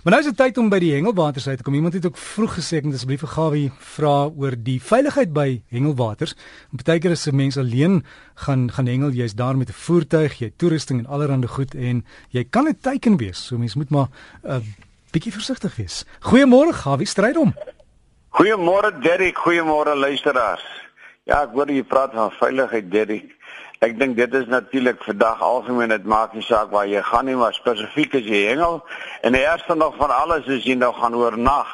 Maar nou is dit tyd om by die hengelwaters uit te kom. Iemand het ook vroeg gesê ek moet asseblief vir Gawie vra oor die veiligheid by hengelwaters. Partykeer is 'n mens alleen gaan gaan hengel, jy's daar met 'n voertuig, jy toerusting en allerlei goed en jy kan 'n teiken wees. So mens moet maar 'n uh, bietjie versigtig wees. Goeiemôre Gawie, stryd hom. Goeiemôre Derrick, goeiemôre luisteraars. Ja, ek hoor jy praat van veiligheid Derrick. Ek dink dit is natuurlik vandag algemeen dit maak nie saak waar jy gaan nie maar spesifiek as jy hengel en die eerste nog van alles is jy nou gaan oornag.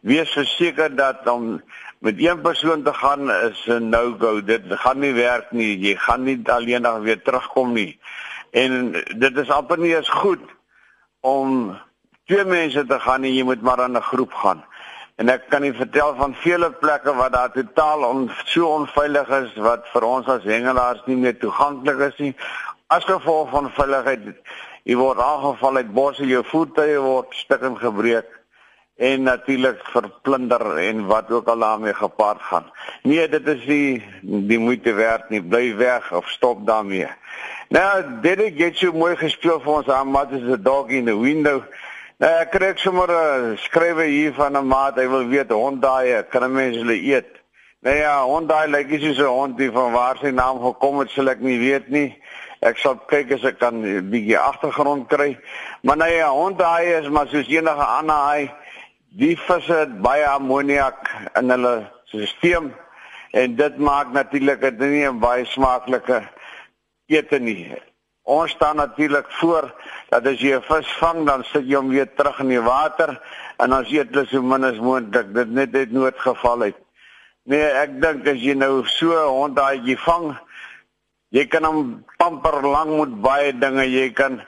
Wees verseker dat om met een persoon te gaan is 'n no-go. Dit gaan nie werk nie. Jy gaan nie alleen dan weer terugkom nie. En dit is amper nie eens goed om twee mense te gaan nie. Jy moet maar in 'n groep gaan. En ek kan u vertel van vele plekke waar daar totaal on, so onveilig is wat vir ons as hengelaars nie meer toeganklik is nie. As gevolg van veiligheid, jy word aangeval uit bosse, jou voete word stukkend gebreek en natuurlik verplunder en wat ook al daarmee gepaard gaan. Nee, dit is nie die moeite werd nie. Bly weg of stop daarmee. Nou, dit het jy so mooi gespeel vir ons aan, maar dis 'n dog in the window. Nou ek kry sommer 'n uh, skrywe hier van 'n maat, hy wil weet hondaai, kan 'n mens hulle eet? Nou ja, hondaai lyk like, is so 'n hond die van waar sy naam gekom het, sal ek nie weet nie. Ek sal kyk as ek kan 'n bietjie agtergrond kry. Maar nou ja, hondaai is maar soos enige ander haai. Die visse het baie ammoniak in hulle stelsel en dit maak natuurlik dit nie 'n baie smaaklike ete nie. Ons staan natuurlik voor dat as jy 'n vis vang, dan sit jy hom weer terug in die water en as jy dit so min as moontlik dit net het noodgeval het. Nee, ek dink as jy nou so 'n hond daai jy vang, jy kan hom pamper lank met baie dinge. Jy kan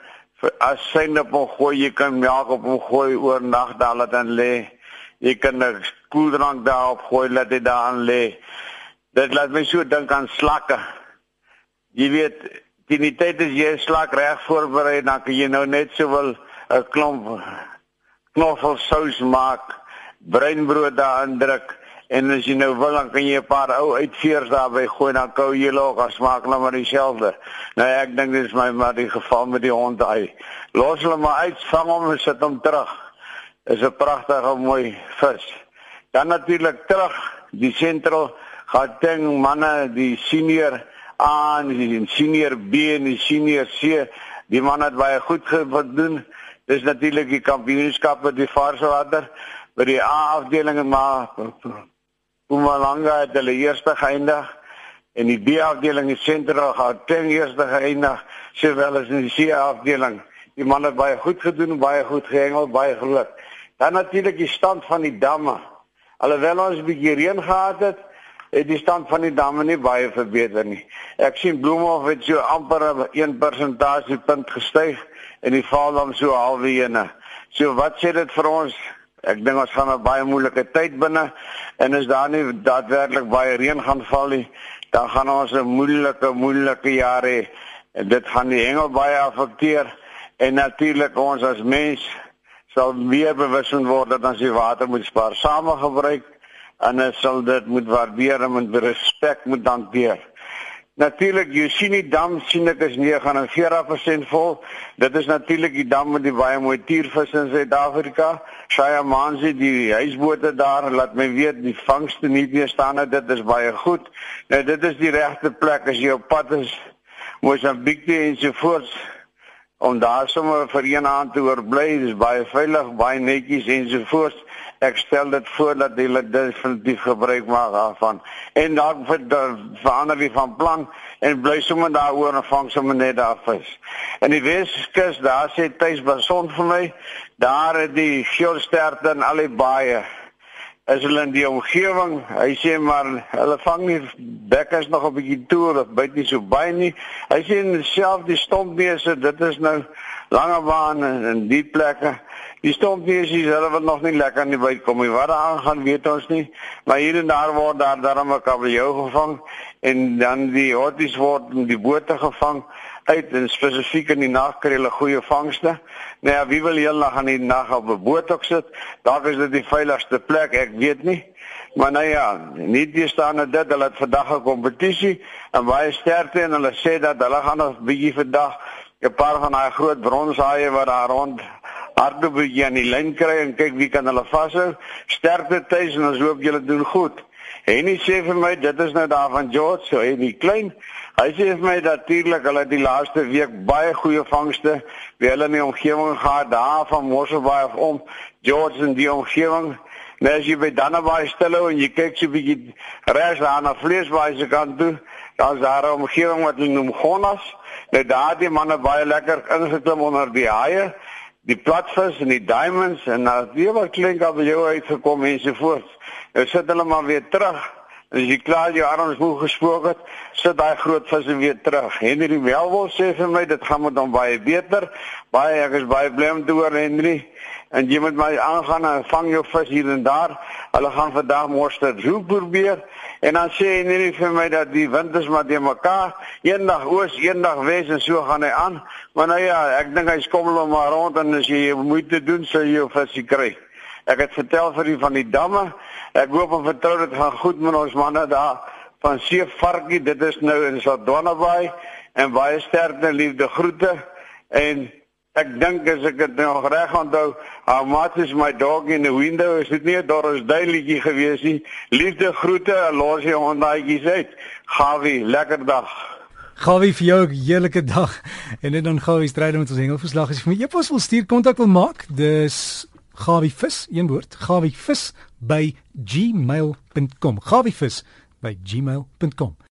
as syne op hom gooi, jy kan melk op hom gooi oor nag daar laat dan lê. Jy kan 'n koeldrank daarop gooi laat dit daar aan lê. Dit laat my so dink aan slakke. Jy weet die die tyd as jy 'n slag reg voorberei dan kan jy nou net so wil 'n klomp knoffel sous maak, breinbrood daarin druk en as jy nou wil dan kan jy 'n paar ou uitveers daarby gooi dan kou jy log as smaak nou maar dieselfde. Nou ek dink dis my maar die geval met die hond hy. Los hulle maar uit, vang hom en sit hom terug. Is 'n pragtige mooi vis. Dan natuurlik terug die sentral gaan ding manne die senior A en die senior B en die senior C. Die man het baie goed gedoen. Dis natuurlik die kampioenskap by die Varswater by die A afdeling maar Mpumalanga het hulle eerste geëindig en die B afdeling is sentraal gehad ten eerste geëindig sowel as in die C afdeling. Die man het baie goed gedoen, baie goed gehengel, baie geluk. Dan natuurlik die stand van die damme. Alhoewel ons 'n bietjie reën gehad het, het die stand van die damme nie baie verbeter nie. Ek sien Bloemhof het so amper 1% punt gestyg en die Vaaldam so halweene. So wat sê dit vir ons? Ek dink ons gaan 'n baie moeilike tyd binne en as daar nie daadwerklik baie reën gaan val nie, dan gaan ons 'n moeilike moeilike jaar hê. Dit gaan die hengel baie affekteer en natuurlik ons as mens sal meer bewus word dat ons die water moet spaar, same en ons sal dit moet waardeer en met respek moet hanteer. Natuurlik, jy sien die dam sien dit is 49% vol. Dit is natuurlik die dam met die baie mooi tiervis in Suid-Afrika. Shayamanzi, die huisbote daar, laat my weet die vangste nie meer staan het. Dit is baie goed. Nou dit is die regte plek as jy op pad is. Mosambike en so voort om daar sommer vir een aand te oorbly. Dit is baie veilig, baie netjies en so voort ek stel dit voor dat hulle definitief gebruik maak daarvan en dan vir verander wie van plan en bly sommer daaroor en vang sommer net daar vis. In die Weskus daar sê tuis beson vir my, daar het die geelsterte en al die baie is hulle in die omgewing. Hy sê maar hulle vang nie bekkers nog 'n bietjie toe of byt nie so baie nie. Hy sê self die stompbeeste, dit is nou langebaan en die plekke Die stompbeesies, hulle wil nog nie lekker aan die byt kom nie. Wat daar aan gaan weet ons nie. Maar hier en daar word daar darm 'n kabeljou gevang en dan die hotties word in die bote gevang uit en spesifiek in die nag kry hulle goeie vangste. Nou ja, wie wil heel nag aan die nag op 'n boot ook sit? Daar is dit die veiligste plek, ek weet nie. Maar nou ja, nie die staan dit hulle het vandag 'n kompetisie en baie sterkte en hulle sê dat hulle gaan nog bietjie vandag 'n paar van daai groot bronshaie wat daar rond Hardop bietjie aan die lyn kry en kyk wie kan hulle vashou. Sterkte tuis en ons hoop julle doen goed. Henny sê vir my dit is nou daar van George, so hy klein. Hy sê vir my natuurlik hulle het die laaste week baie goeie vangste by hulle in die omgewing gehad, daar van Mosselbaai af om George in die omgewing. Nou as jy by Dannebaai stilhou en jy kyk so bietjie regs daar na Vleesbaai se kant toe, daar's daar 'n omgewing wat hulle noem Gonnas. Nou daar die manne baie lekker ingeklim onder die haie, die platvis en die diamonds en nou weer wat klink by jou uitgekom en so voort. Nou sit hulle maar weer terug. As jy klaar jou arms moeg gespook het, sit daai groot visse weer terug. Henry Welwel sê vir my dit gaan met hom baie beter. Baie ek is baie bly om te hoor Henry en jy moet my aangaan en vang jou vis hier en daar. Hulle gaan vandag dit hoe probeer en dan sê net vir my dat die wind is maar die mekaar eendag oos, eendag wes en so gaan hy aan. Maar nou ja, ek dink hy skommel hom maar rond en as jy moeite doen sou jy jou vis kry. Ek het vertel vir u van die damme. Ek hoop en vertrou dit gaan goed met ons manne daar van Seevarkie. Dit is nou in Sodwanabaai en baie sterkte liefde groete en Ek dink as ek dit nog reg onthou, how much is my dog in the window? Is dit nie 'n Doris Day liedjie gewees nie? Liefde groete, los jy hondaatjies uit. Gawie, lekker dag. Gawie vir jou 'n heerlike dag. En net dan Gawie stryd met ons hengelverslag. As jy vir my e-pos wil stuur, kontak wil maak, dis Gawivis, een woord, gawivis by gmail.com. Gawivis by gmail.com.